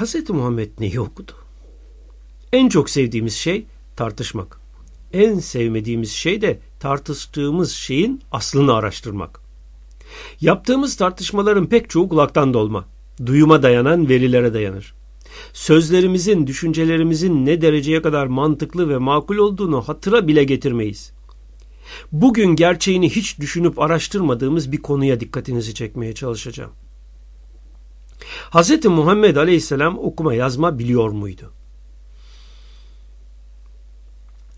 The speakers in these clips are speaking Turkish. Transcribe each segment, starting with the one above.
Hz. Muhammed neyi okudu? En çok sevdiğimiz şey tartışmak. En sevmediğimiz şey de tartıştığımız şeyin aslını araştırmak. Yaptığımız tartışmaların pek çoğu kulaktan dolma, duyuma dayanan verilere dayanır. Sözlerimizin, düşüncelerimizin ne dereceye kadar mantıklı ve makul olduğunu hatıra bile getirmeyiz. Bugün gerçeğini hiç düşünüp araştırmadığımız bir konuya dikkatinizi çekmeye çalışacağım. Hz. Muhammed Aleyhisselam okuma yazma biliyor muydu?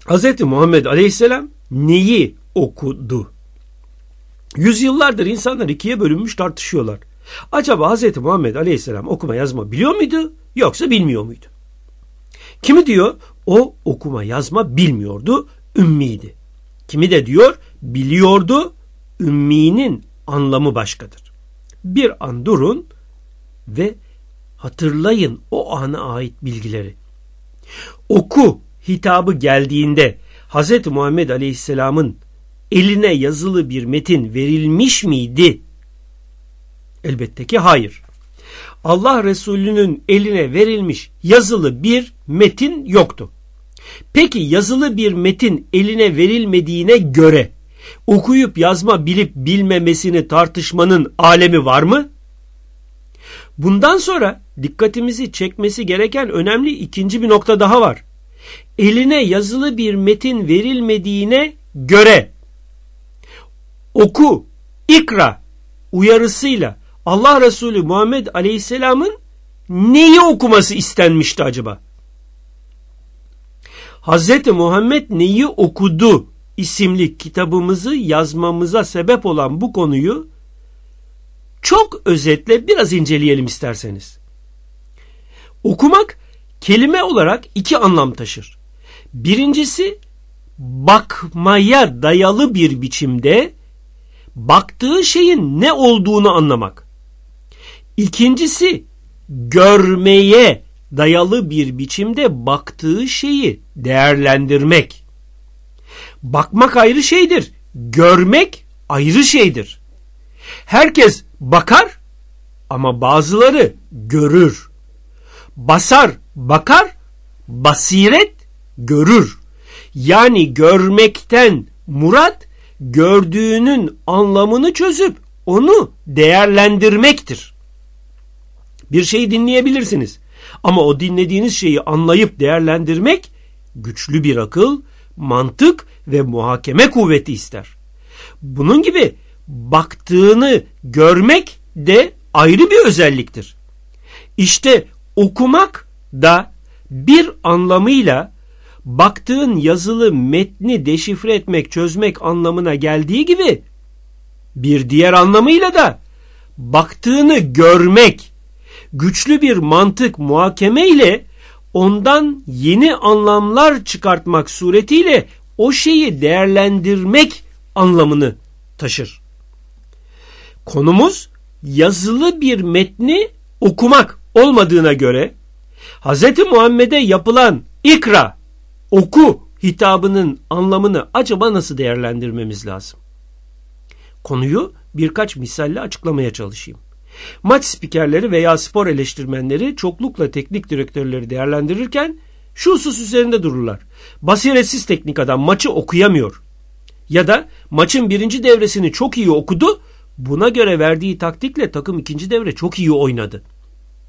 Hz. Muhammed Aleyhisselam neyi okudu? Yüzyıllardır insanlar ikiye bölünmüş tartışıyorlar. Acaba Hz. Muhammed Aleyhisselam okuma yazma biliyor muydu yoksa bilmiyor muydu? Kimi diyor o okuma yazma bilmiyordu, ümmiydi. Kimi de diyor biliyordu, ümminin anlamı başkadır. Bir an durun ve hatırlayın o ana ait bilgileri. Oku hitabı geldiğinde Hz. Muhammed Aleyhisselam'ın eline yazılı bir metin verilmiş miydi? Elbette ki hayır. Allah Resulü'nün eline verilmiş yazılı bir metin yoktu. Peki yazılı bir metin eline verilmediğine göre okuyup yazma bilip bilmemesini tartışmanın alemi var mı? Bundan sonra dikkatimizi çekmesi gereken önemli ikinci bir nokta daha var. Eline yazılı bir metin verilmediğine göre oku, ikra uyarısıyla Allah Resulü Muhammed Aleyhisselam'ın neyi okuması istenmişti acaba? Hazreti Muhammed neyi okudu isimli kitabımızı yazmamıza sebep olan bu konuyu çok özetle biraz inceleyelim isterseniz. Okumak kelime olarak iki anlam taşır. Birincisi bakmaya dayalı bir biçimde baktığı şeyin ne olduğunu anlamak. İkincisi görmeye dayalı bir biçimde baktığı şeyi değerlendirmek. Bakmak ayrı şeydir. Görmek ayrı şeydir. Herkes bakar ama bazıları görür. Basar, bakar, basiret görür. Yani görmekten murat gördüğünün anlamını çözüp onu değerlendirmektir. Bir şeyi dinleyebilirsiniz ama o dinlediğiniz şeyi anlayıp değerlendirmek güçlü bir akıl, mantık ve muhakeme kuvveti ister. Bunun gibi baktığını görmek de ayrı bir özelliktir. İşte okumak da bir anlamıyla baktığın yazılı metni deşifre etmek, çözmek anlamına geldiği gibi bir diğer anlamıyla da baktığını görmek, güçlü bir mantık muhakeme ile ondan yeni anlamlar çıkartmak suretiyle o şeyi değerlendirmek anlamını taşır. Konumuz yazılı bir metni okumak olmadığına göre Hz. Muhammed'e yapılan ikra, oku hitabının anlamını acaba nasıl değerlendirmemiz lazım? Konuyu birkaç misalle açıklamaya çalışayım. Maç spikerleri veya spor eleştirmenleri çoklukla teknik direktörleri değerlendirirken şu husus üzerinde dururlar. Basiretsiz teknik adam maçı okuyamıyor. Ya da maçın birinci devresini çok iyi okudu, buna göre verdiği taktikle takım ikinci devre çok iyi oynadı.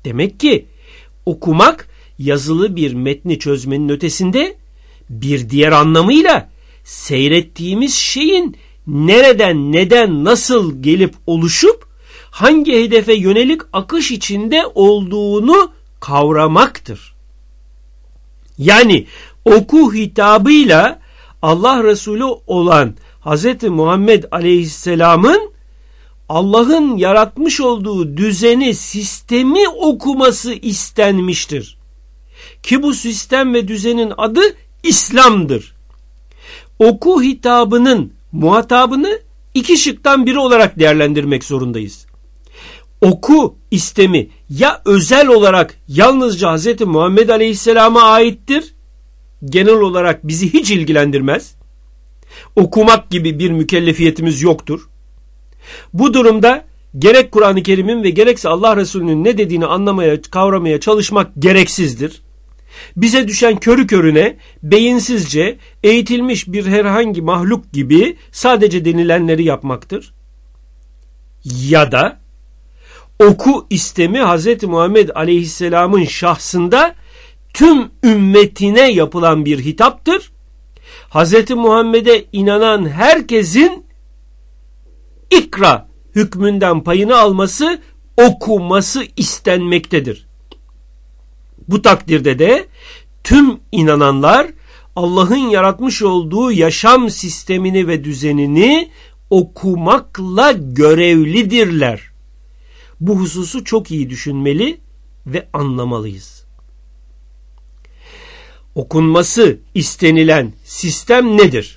Demek ki okumak yazılı bir metni çözmenin ötesinde bir diğer anlamıyla seyrettiğimiz şeyin nereden, neden, nasıl gelip oluşup hangi hedefe yönelik akış içinde olduğunu kavramaktır. Yani oku hitabıyla Allah Resulü olan Hz. Muhammed Aleyhisselam'ın Allah'ın yaratmış olduğu düzeni, sistemi okuması istenmiştir. Ki bu sistem ve düzenin adı İslam'dır. Oku hitabının muhatabını iki şıktan biri olarak değerlendirmek zorundayız. Oku istemi ya özel olarak yalnızca Hz. Muhammed Aleyhisselam'a aittir, genel olarak bizi hiç ilgilendirmez. Okumak gibi bir mükellefiyetimiz yoktur. Bu durumda gerek Kur'an-ı Kerim'in ve gerekse Allah Resulü'nün ne dediğini anlamaya, kavramaya çalışmak gereksizdir. Bize düşen körü körüne, beyinsizce, eğitilmiş bir herhangi mahluk gibi sadece denilenleri yapmaktır. Ya da oku istemi Hz. Muhammed Aleyhisselam'ın şahsında tüm ümmetine yapılan bir hitaptır. Hz. Muhammed'e inanan herkesin ikra hükmünden payını alması, okuması istenmektedir. Bu takdirde de tüm inananlar Allah'ın yaratmış olduğu yaşam sistemini ve düzenini okumakla görevlidirler. Bu hususu çok iyi düşünmeli ve anlamalıyız. Okunması istenilen sistem nedir?